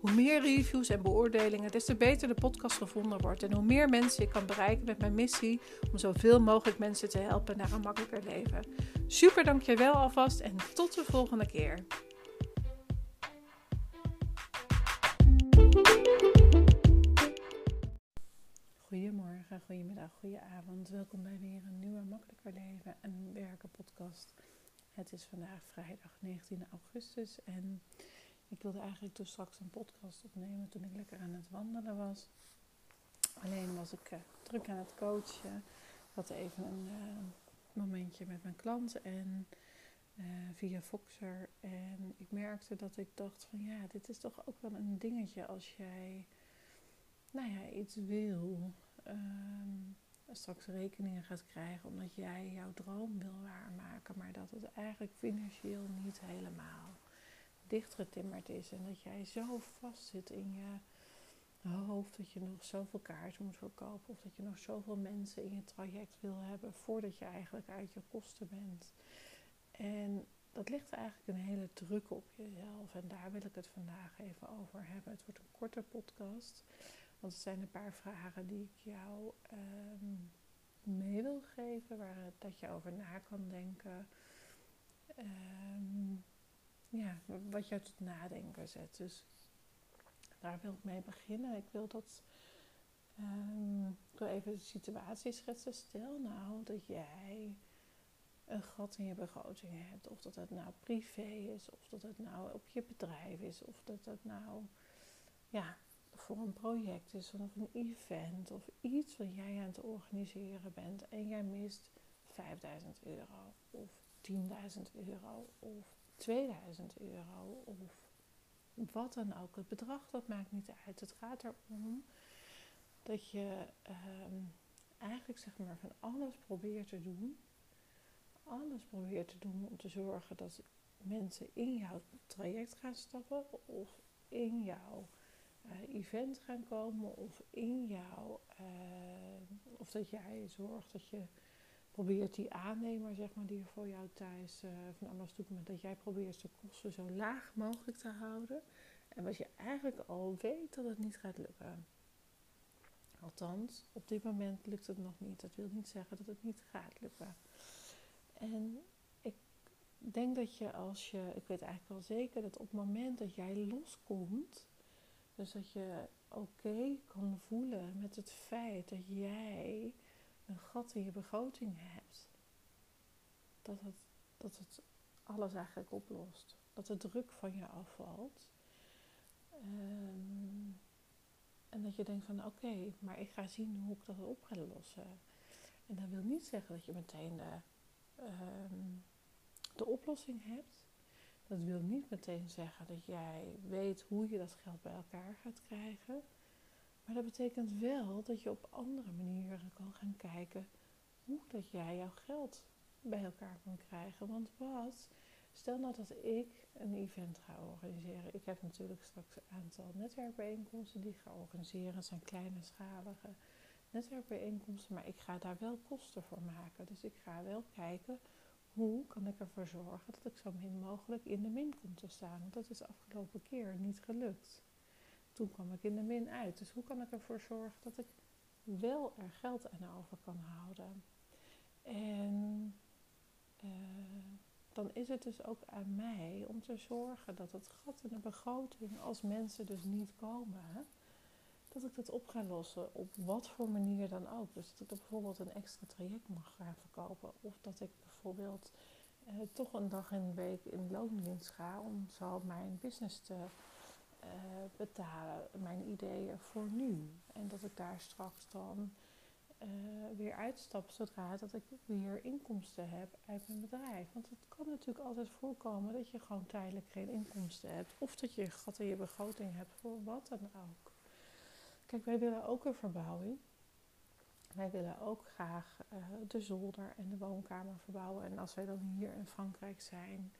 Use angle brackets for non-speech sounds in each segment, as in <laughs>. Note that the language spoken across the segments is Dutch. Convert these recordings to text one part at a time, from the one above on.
Hoe meer reviews en beoordelingen, des te beter de podcast gevonden wordt. En hoe meer mensen ik kan bereiken met mijn missie om zoveel mogelijk mensen te helpen naar een makkelijker leven. Super dankjewel alvast en tot de volgende keer. Goedemorgen, goedemiddag, goedenavond. Welkom bij weer een nieuwe Makkelijker Leven en Werken podcast. Het is vandaag vrijdag 19 augustus en ik wilde eigenlijk toen straks een podcast opnemen toen ik lekker aan het wandelen was. Alleen was ik uh, druk aan het coachen. Had even een uh, momentje met mijn klant en uh, via Foxer. En ik merkte dat ik dacht van ja, dit is toch ook wel een dingetje als jij nou ja, iets wil. Um, straks rekeningen gaat krijgen omdat jij jouw droom wil waarmaken, maar dat het eigenlijk financieel niet helemaal dichtgetimmerd is. En dat jij zo vast zit in je hoofd dat je nog zoveel kaarten moet verkopen. Of dat je nog zoveel mensen in je traject wil hebben voordat je eigenlijk uit je kosten bent. En dat ligt eigenlijk een hele druk op jezelf. En daar wil ik het vandaag even over hebben. Het wordt een korte podcast. Want het zijn een paar vragen die ik jou um, mee wil geven. Waar dat je over na kan denken. Um, ja, wat jou tot nadenken zet. Dus daar wil ik mee beginnen. Ik wil dat. Um, ik wil even de situatie schetsen. Stel nou dat jij een gat in je begroting hebt. Of dat het nou privé is, of dat het nou op je bedrijf is, of dat het nou ja, voor een project is, of een event, of iets wat jij aan het organiseren bent en jij mist 5000 euro, of 10.000 euro, of 2000 euro of wat dan ook. Het bedrag, dat maakt niet uit. Het gaat erom dat je um, eigenlijk zeg maar van alles probeert te doen. Alles probeert te doen om te zorgen dat mensen in jouw traject gaan stappen of in jouw uh, event gaan komen of in jouw uh, of dat jij zorgt dat je probeert die aannemer, zeg maar, die er voor jou thuis uh, van alles doet, dat jij probeert de kosten zo laag mogelijk te houden. En wat je eigenlijk al weet dat het niet gaat lukken. Althans, op dit moment lukt het nog niet. Dat wil niet zeggen dat het niet gaat lukken. En ik denk dat je als je, ik weet eigenlijk wel zeker dat op het moment dat jij loskomt, dus dat je oké kan voelen met het feit dat jij een gat in je begroting hebt, dat het, dat het alles eigenlijk oplost. Dat de druk van je afvalt. Um, en dat je denkt van oké, maar ik ga zien hoe ik dat op ga lossen. En dat wil niet zeggen dat je meteen de, um, de oplossing hebt. Dat wil niet meteen zeggen dat jij weet hoe je dat geld bij elkaar gaat krijgen. Maar dat betekent wel dat je op andere manieren kan gaan kijken hoe dat jij jouw geld bij elkaar kan krijgen. Want wat, stel nou dat ik een event ga organiseren. Ik heb natuurlijk straks een aantal netwerkbijeenkomsten die ik ga organiseren. Het zijn kleine schalige netwerkbijeenkomsten, maar ik ga daar wel kosten voor maken. Dus ik ga wel kijken hoe kan ik ervoor zorgen dat ik zo min mogelijk in de min kom te staan. Want dat is de afgelopen keer niet gelukt toen kwam ik in de min uit. Dus hoe kan ik ervoor zorgen dat ik wel er geld aan over kan houden? En uh, dan is het dus ook aan mij om te zorgen dat het gat in de begroting, als mensen dus niet komen, dat ik dat op ga lossen op wat voor manier dan ook. Dus dat ik bijvoorbeeld een extra traject mag gaan verkopen. Of dat ik bijvoorbeeld uh, toch een dag in de week in loondienst ga om zo mijn business te uh, betalen, mijn ideeën voor nu. En dat ik daar straks dan uh, weer uitstap zodra dat ik weer inkomsten heb uit mijn bedrijf. Want het kan natuurlijk altijd voorkomen dat je gewoon tijdelijk geen inkomsten hebt. Of dat je gat in je begroting hebt voor wat dan ook. Kijk, wij willen ook een verbouwing. wij willen ook graag uh, de zolder en de woonkamer verbouwen. En als wij dan hier in Frankrijk zijn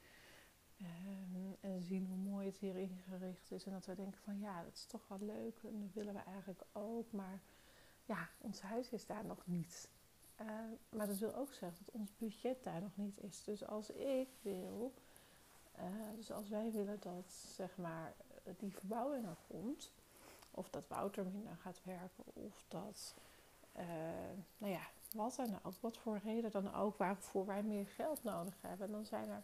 um, en zien hoe mooi het hier ingericht is. En dat we denken van ja, dat is toch wel leuk en dat willen we eigenlijk ook. Maar ja, ons huis is daar nog niet. Uh, maar dat wil ook zeggen dat ons budget daar nog niet is. Dus als ik wil, uh, dus als wij willen dat zeg maar die verbouwing er komt, of dat Wouter minder gaat werken, of dat uh, nou ja, wat dan ook, wat voor reden dan ook, waarvoor wij meer geld nodig hebben, dan zijn er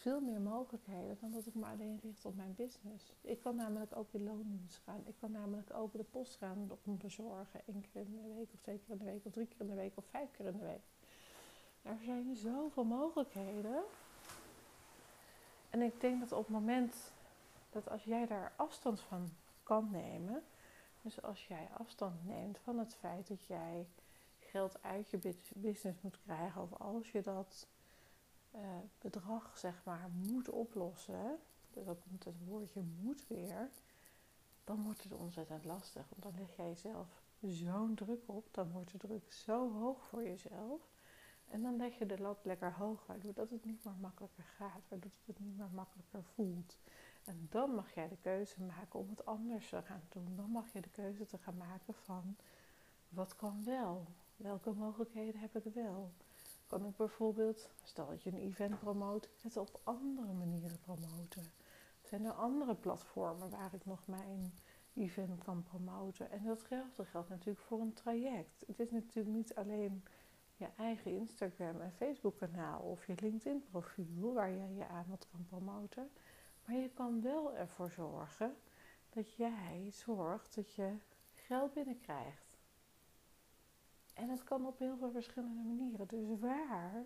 veel meer mogelijkheden dan dat ik me alleen richt op mijn business. Ik kan namelijk ook in loondienst gaan. Ik kan namelijk ook de post gaan om bezorgen. één keer in de week, of twee keer in de week, of drie keer in de week, of vijf keer in de week. Er zijn zoveel mogelijkheden. En ik denk dat op het moment dat als jij daar afstand van kan nemen, dus als jij afstand neemt van het feit dat jij geld uit je business moet krijgen, of als je dat uh, bedrag zeg maar moet oplossen, dus komt het woordje moet weer, dan wordt het ontzettend lastig. Want dan leg jij jezelf zo'n druk op, dan wordt de druk zo hoog voor jezelf. En dan leg je de lat lekker hoog, waardoor dat het niet meer makkelijker gaat, waardoor het niet meer makkelijker voelt. En dan mag jij de keuze maken om het anders te gaan doen. Dan mag je de keuze te gaan maken van wat kan wel? Welke mogelijkheden heb ik wel? Kan ik bijvoorbeeld, stel dat je een event promoot, het op andere manieren promoten? Zijn er andere platformen waar ik nog mijn event kan promoten? En datzelfde geldt natuurlijk voor een traject. Het is natuurlijk niet alleen je eigen Instagram en Facebook kanaal of je LinkedIn profiel waar jij je aanbod kan promoten. Maar je kan wel ervoor zorgen dat jij zorgt dat je geld binnenkrijgt. En dat kan op heel veel verschillende manieren. Dus waar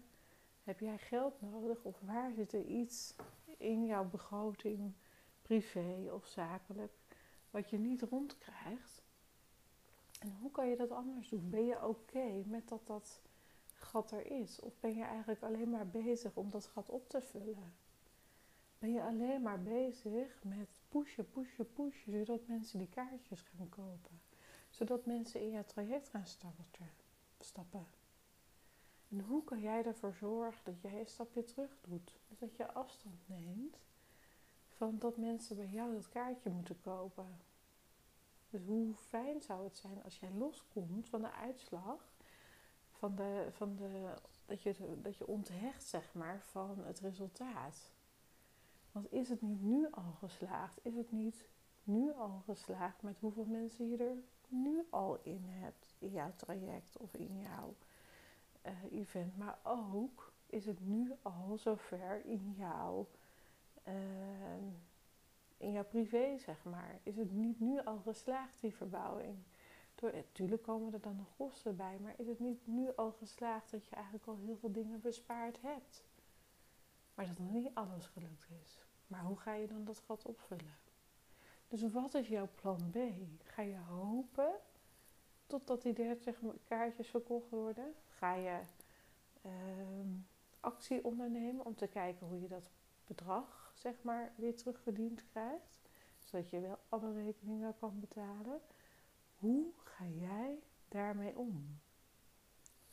heb jij geld nodig of waar zit er iets in jouw begroting, privé of zakelijk, wat je niet rondkrijgt? En hoe kan je dat anders doen? Ben je oké met dat dat gat er is? Of ben je eigenlijk alleen maar bezig om dat gat op te vullen? ben je alleen maar bezig met pushen, pushen, pushen, zodat mensen die kaartjes gaan kopen. Zodat mensen in jouw traject gaan stappen. En hoe kan jij ervoor zorgen dat jij een stapje terug doet? Dus dat je afstand neemt van dat mensen bij jou dat kaartje moeten kopen. Dus hoe fijn zou het zijn als jij loskomt van de uitslag, van de, van de, dat, je, dat je onthecht zeg maar, van het resultaat. Want is het niet nu al geslaagd? Is het niet nu al geslaagd met hoeveel mensen je er nu al in hebt in jouw traject of in jouw uh, event? Maar ook is het nu al zover in jouw, uh, in jouw privé, zeg maar? Is het niet nu al geslaagd, die verbouwing? natuurlijk komen er dan nog kosten bij, maar is het niet nu al geslaagd dat je eigenlijk al heel veel dingen bespaard hebt? Maar dat nog niet alles gelukt is. Maar hoe ga je dan dat gat opvullen? Dus wat is jouw plan B? Ga je hopen totdat die 30 kaartjes verkocht worden? Ga je uh, actie ondernemen om te kijken hoe je dat bedrag zeg maar weer terugverdiend krijgt? Zodat je wel alle rekeningen kan betalen. Hoe ga jij daarmee om?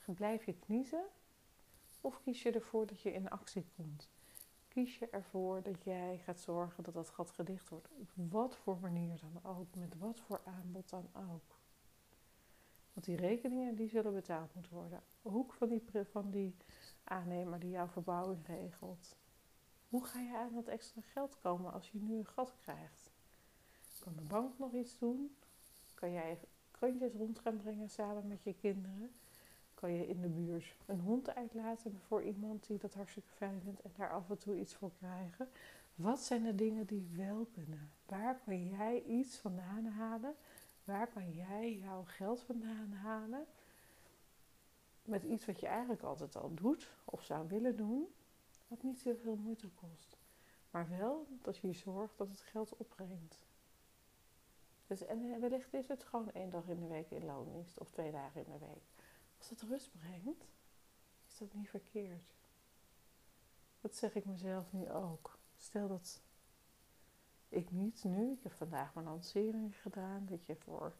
Blijf je kniezen of kies je ervoor dat je in actie komt? Kies je ervoor dat jij gaat zorgen dat dat gat gedicht wordt. Op wat voor manier dan ook, met wat voor aanbod dan ook. Want die rekeningen die zullen betaald moeten worden. Ook van die, van die aannemer die jouw verbouwing regelt. Hoe ga je aan dat extra geld komen als je nu een gat krijgt? Kan de bank nog iets doen? Kan jij krantjes rond gaan brengen samen met je kinderen? Kan je in de buurt een hond uitlaten voor iemand die dat hartstikke fijn vindt en daar af en toe iets voor krijgen. Wat zijn de dingen die wel kunnen? Waar kan jij iets vandaan halen? Waar kan jij jouw geld vandaan halen? Met iets wat je eigenlijk altijd al doet of zou willen doen, wat niet zoveel moeite kost. Maar wel dat je zorgt dat het geld opbrengt. Dus, en wellicht is het gewoon één dag in de week in loondienst of twee dagen in de week. Als het rust brengt, is dat niet verkeerd. Dat zeg ik mezelf nu ook. Stel dat ik niet nu, ik heb vandaag mijn lancering gedaan, dat je voor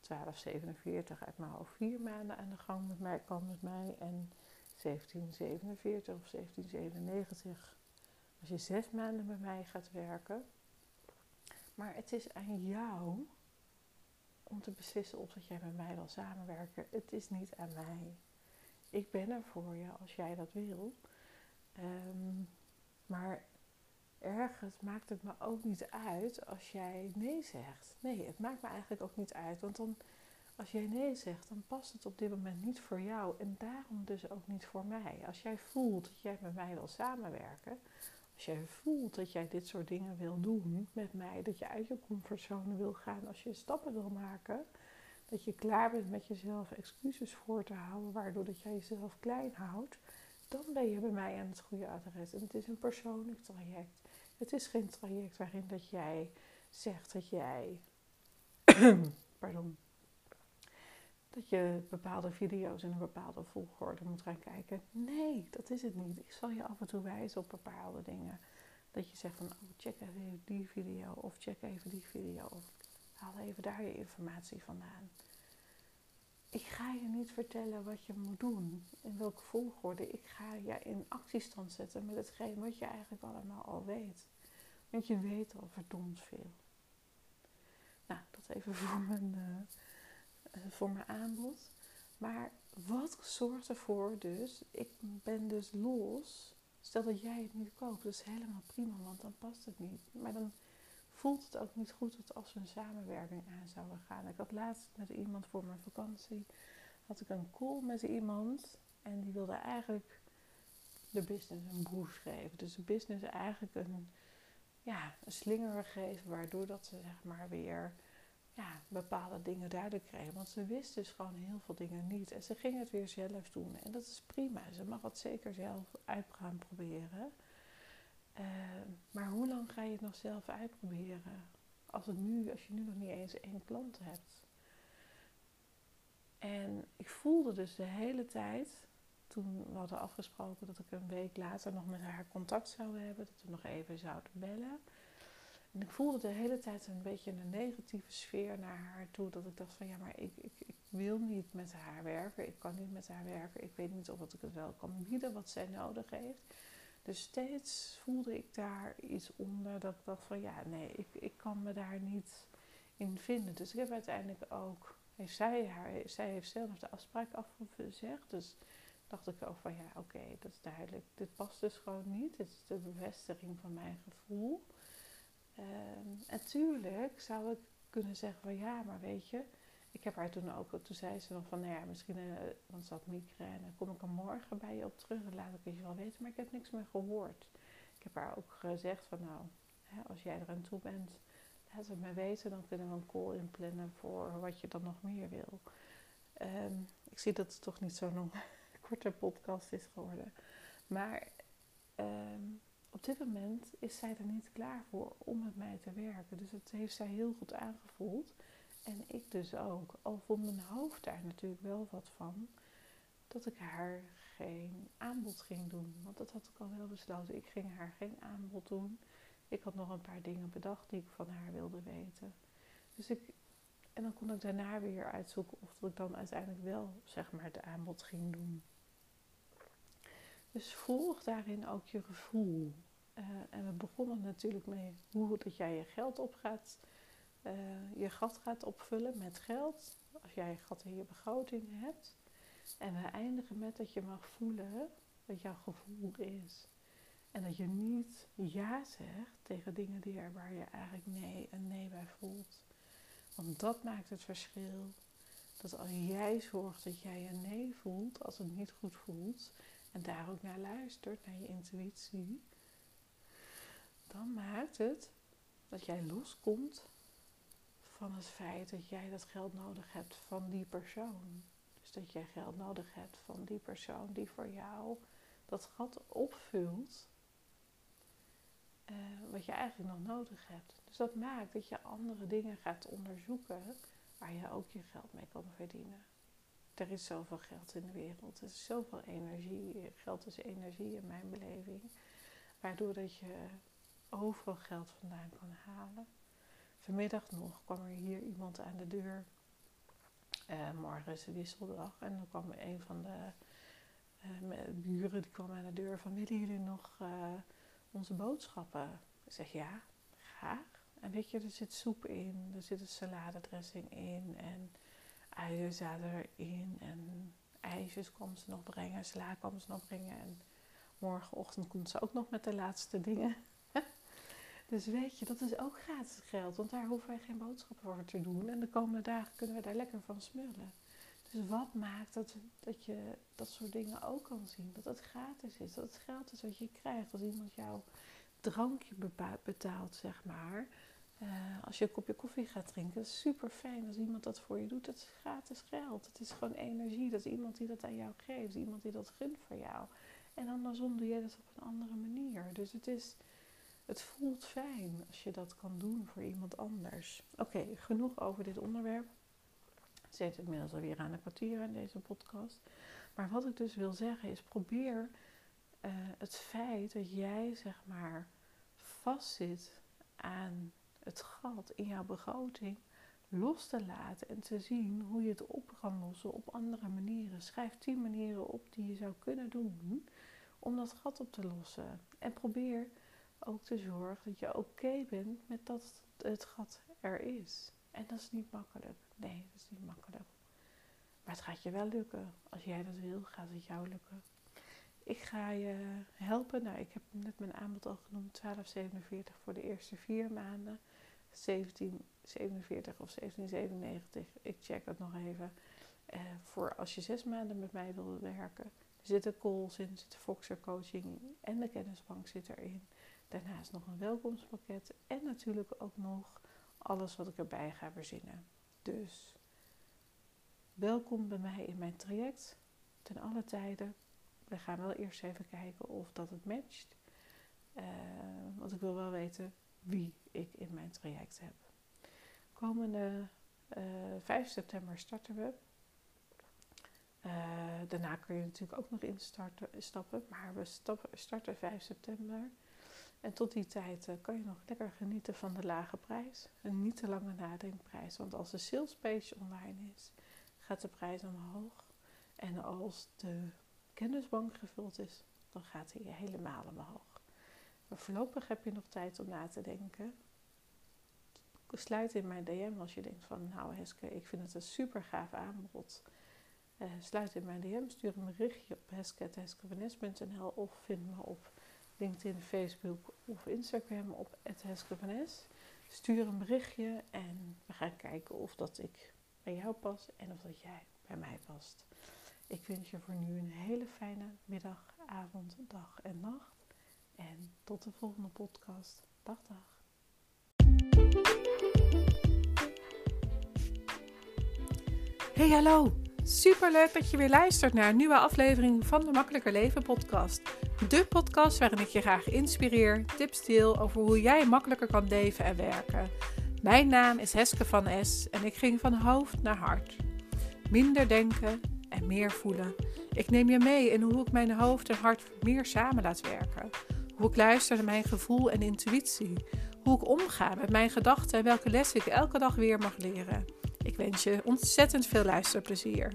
1247 uit mijn hoofd vier maanden aan de gang met mij, kan met mij. En 1747 of 1797 als je zes maanden bij mij gaat werken. Maar het is aan jou om te beslissen of dat jij met mij wil samenwerken. Het is niet aan mij. Ik ben er voor je als jij dat wil. Ehm, maar ergens maakt het me ook niet uit als jij nee zegt. Nee, het maakt me eigenlijk ook niet uit. Want dan, als jij nee zegt, dan past het op dit moment niet voor jou. En daarom dus ook niet voor mij. Als jij voelt dat jij met mij wil samenwerken. Als jij voelt dat jij dit soort dingen wil doen met mij. Dat je uit je comfortzone wil gaan. Als je stappen wil maken. Dat je klaar bent met jezelf excuses voor te houden. Waardoor dat jij jezelf klein houdt. Dan ben je bij mij aan het goede adres. En het is een persoonlijk traject. Het is geen traject waarin dat jij zegt dat jij, <clears throat> pardon, dat je bepaalde video's in een bepaalde volgorde moet gaan kijken. Nee, dat is het niet. Ik zal je af en toe wijzen op bepaalde dingen. Dat je zegt van, oh, check even die video of check even die video of haal even daar je informatie vandaan. Ik ga je niet vertellen wat je moet doen, in welke volgorde. Ik ga je in actiestand zetten met hetgeen wat je eigenlijk allemaal al weet. Want je weet al verdomd veel. Nou, dat even voor mijn, uh, voor mijn aanbod. Maar wat zorgt ervoor dus, ik ben dus los. Stel dat jij het niet koopt, dat is helemaal prima, want dan past het niet. Maar dan voelt het ook niet goed als we een samenwerking aan zouden gaan. Ik had laatst met iemand voor mijn vakantie, had ik een call met iemand. En die wilde eigenlijk de business een boost geven. Dus de business eigenlijk een ja, een slinger geven, waardoor dat ze zeg maar weer ja, bepaalde dingen duidelijk kregen. Want ze wist dus gewoon heel veel dingen niet. En ze ging het weer zelf doen. En dat is prima. Ze mag het zeker zelf uit gaan proberen. Ehm, maar hoe lang ga je het nog zelf uitproberen? Als, het nu, als je nu nog niet eens één klant hebt. En ik voelde dus de hele tijd toen we hadden afgesproken dat ik een week later nog met haar contact zou hebben, dat we nog even zouden bellen. En ik voelde de hele tijd een beetje een negatieve sfeer naar haar toe. Dat ik dacht van ja, maar ik, ik, ik wil niet met haar werken. Ik kan niet met haar werken. Ik weet niet of ik het wel kan bieden wat zij nodig heeft. Dus steeds voelde ik daar iets onder dat ik dacht van ja, nee, ik, ik kan me daar niet in vinden. Dus ik heb uiteindelijk ook, heeft zij, haar, zij heeft zelf de afspraak afgezegd. Dus dacht ik ook van ja, oké, dat is duidelijk. Dit past dus gewoon niet. Dit is de bevestiging van mijn gevoel. Um, en tuurlijk zou ik kunnen zeggen van ja, maar weet je, ik heb haar toen ook, toen zei ze nog van nou ja, misschien, uh, want ze had migraine, kom ik er morgen bij je op terug en laat ik het je wel weten, maar ik heb niks meer gehoord. Ik heb haar ook gezegd van nou, hè, als jij er aan toe bent, laat het me weten, dan kunnen we een call inplannen voor wat je dan nog meer wil. Um, ik zie dat het toch niet zo nog <laughs> korte podcast is geworden. Maar ehm, op dit moment is zij er niet klaar voor om met mij te werken. Dus het heeft zij heel goed aangevoeld. En ik dus ook. Al vond mijn hoofd daar natuurlijk wel wat van. Dat ik haar geen aanbod ging doen. Want dat had ik al wel besloten. Ik ging haar geen aanbod doen. Ik had nog een paar dingen bedacht die ik van haar wilde weten. Dus ik, en dan kon ik daarna weer uitzoeken of ik dan uiteindelijk wel zeg maar het aanbod ging doen. Dus volg daarin ook je gevoel. Uh, en we begonnen natuurlijk mee hoe dat jij je geld op gaat, uh, je gat gaat opvullen met geld. Als jij een gat in je begroting hebt. En we eindigen met dat je mag voelen wat jouw gevoel is. En dat je niet ja zegt tegen dingen die er, waar je eigenlijk nee en nee bij voelt. Want dat maakt het verschil. Dat als jij zorgt dat jij een nee voelt, als het niet goed voelt, en daar ook naar luistert, naar je intuïtie, dan maakt het dat jij loskomt van het feit dat jij dat geld nodig hebt van die persoon. Dus dat jij geld nodig hebt van die persoon die voor jou dat gat opvult. Uh, wat je eigenlijk nog nodig hebt. Dus dat maakt dat je andere dingen gaat onderzoeken waar je ook je geld mee kan verdienen er is zoveel geld in de wereld. Er is zoveel energie. Geld is energie in mijn beleving. Waardoor dat je overal geld vandaan kan halen. Vanmiddag nog kwam er hier iemand aan de deur. Uh, morgen is de wisseldag. En dan kwam een van de uh, buren die kwam aan de deur van willen jullie nog uh, onze boodschappen? Ik zeg ja, graag. En weet je, er zit soep in, er zit een saladedressing in en uien zaten erin en ijsjes kwam ze nog brengen, sla kwam ze nog brengen en morgenochtend komt ze ook nog met de laatste dingen. <laughs> dus weet je, dat is ook gratis geld, want daar hoeven wij geen boodschappen voor te doen en de komende dagen kunnen we daar lekker van smullen. Dus wat maakt dat, dat je dat soort dingen ook kan zien? Dat het gratis is, dat het geld is wat je krijgt als iemand jouw drankje betaalt, zeg maar. Uh, als je een kopje koffie gaat drinken, is super fijn als iemand dat voor je doet. Dat is gratis geld. Het is gewoon energie. Dat is iemand die dat aan jou geeft. Iemand die dat gunt voor jou. En andersom doe jij dat op een andere manier. Dus het, is, het voelt fijn als je dat kan doen voor iemand anders. Oké, genoeg over dit onderwerp. Ik zit inmiddels alweer aan een kwartier in deze podcast. Maar wat ik dus wil zeggen is: probeer uh, het feit dat jij zeg maar vastzit aan het gat in jouw begroting los te laten en te zien hoe je het op kan lossen op andere manieren. Schrijf 10 manieren op die je zou kunnen doen om dat gat op te lossen. En probeer ook te zorgen dat je oké bent met dat het gat er is. En dat is niet makkelijk. Nee, dat is niet makkelijk. Maar het gaat je wel lukken. Als jij dat wil, gaat het jou lukken. Ik ga je helpen. Nou, ik heb net mijn aanbod al genoemd. 1247 voor de eerste vier maanden. 1747 of 1797. Ik check het nog even. Uh, voor als je zes maanden met mij wil werken. Er zitten calls in, er zit Foxer coaching en de kennisbank zit erin. Daarnaast nog een welkomstpakket en natuurlijk ook nog alles wat ik erbij ga verzinnen. Dus welkom bij mij in mijn traject ten alle tijden. We gaan wel eerst even kijken of dat het matcht. Uh, want ik wil wel weten wie ik in mijn traject heb. Komende uh, eh, 5 september starten we. Uh, daarna kun je natuurlijk ook nog instappen, maar we starten 5 september. En tot die tijd uh, kan je nog lekker genieten van de lage prijs. Een niet te lange nadenkprijs. Want als de salespage online is, gaat de prijs omhoog. En als de kennisbank gevuld is, dan gaat hij helemaal omhoog. Voorlopig heb je nog tijd om na te denken. Sluit in mijn DM als je denkt van nou Heske, ik vind het een super gaaf aanbod. Uh, sluit in mijn DM, stuur een berichtje op heske.heskevanes.nl of vind me op LinkedIn, Facebook of Instagram op heskevanes. Stuur een berichtje en we gaan kijken of dat ik bij jou pas en of dat jij bij mij past. Ik wens je voor nu een hele fijne middag, avond, dag en nacht. En tot de volgende podcast. Dag, dag. Hey, hallo. Super leuk dat je weer luistert naar een nieuwe aflevering van de Makkelijker Leven podcast. De podcast waarin ik je graag inspireer, tips deel over hoe jij makkelijker kan leven en werken. Mijn naam is Heske van S en ik ging van hoofd naar hart. Minder denken en meer voelen. Ik neem je mee in hoe ik mijn hoofd en hart meer samen laat werken hoe ik luister naar mijn gevoel en intuïtie. Hoe ik omga met mijn gedachten en welke lessen ik elke dag weer mag leren. Ik wens je ontzettend veel luisterplezier.